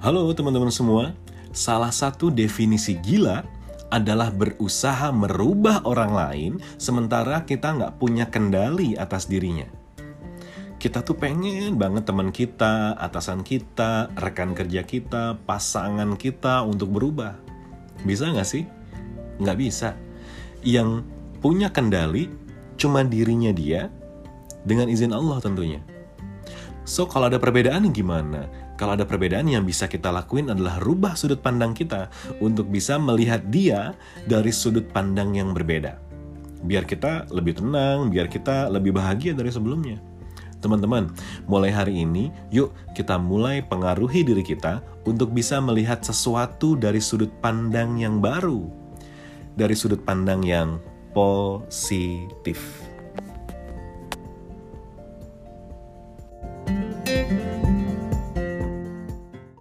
Halo teman-teman semua, salah satu definisi gila adalah berusaha merubah orang lain sementara kita nggak punya kendali atas dirinya. Kita tuh pengen banget teman kita, atasan kita, rekan kerja kita, pasangan kita untuk berubah. Bisa nggak sih? Nggak bisa. Yang punya kendali cuma dirinya dia dengan izin Allah tentunya. So kalau ada perbedaan gimana? Kalau ada perbedaan yang bisa kita lakuin adalah rubah sudut pandang kita untuk bisa melihat dia dari sudut pandang yang berbeda. Biar kita lebih tenang, biar kita lebih bahagia dari sebelumnya. Teman-teman, mulai hari ini, yuk kita mulai pengaruhi diri kita untuk bisa melihat sesuatu dari sudut pandang yang baru, dari sudut pandang yang positif.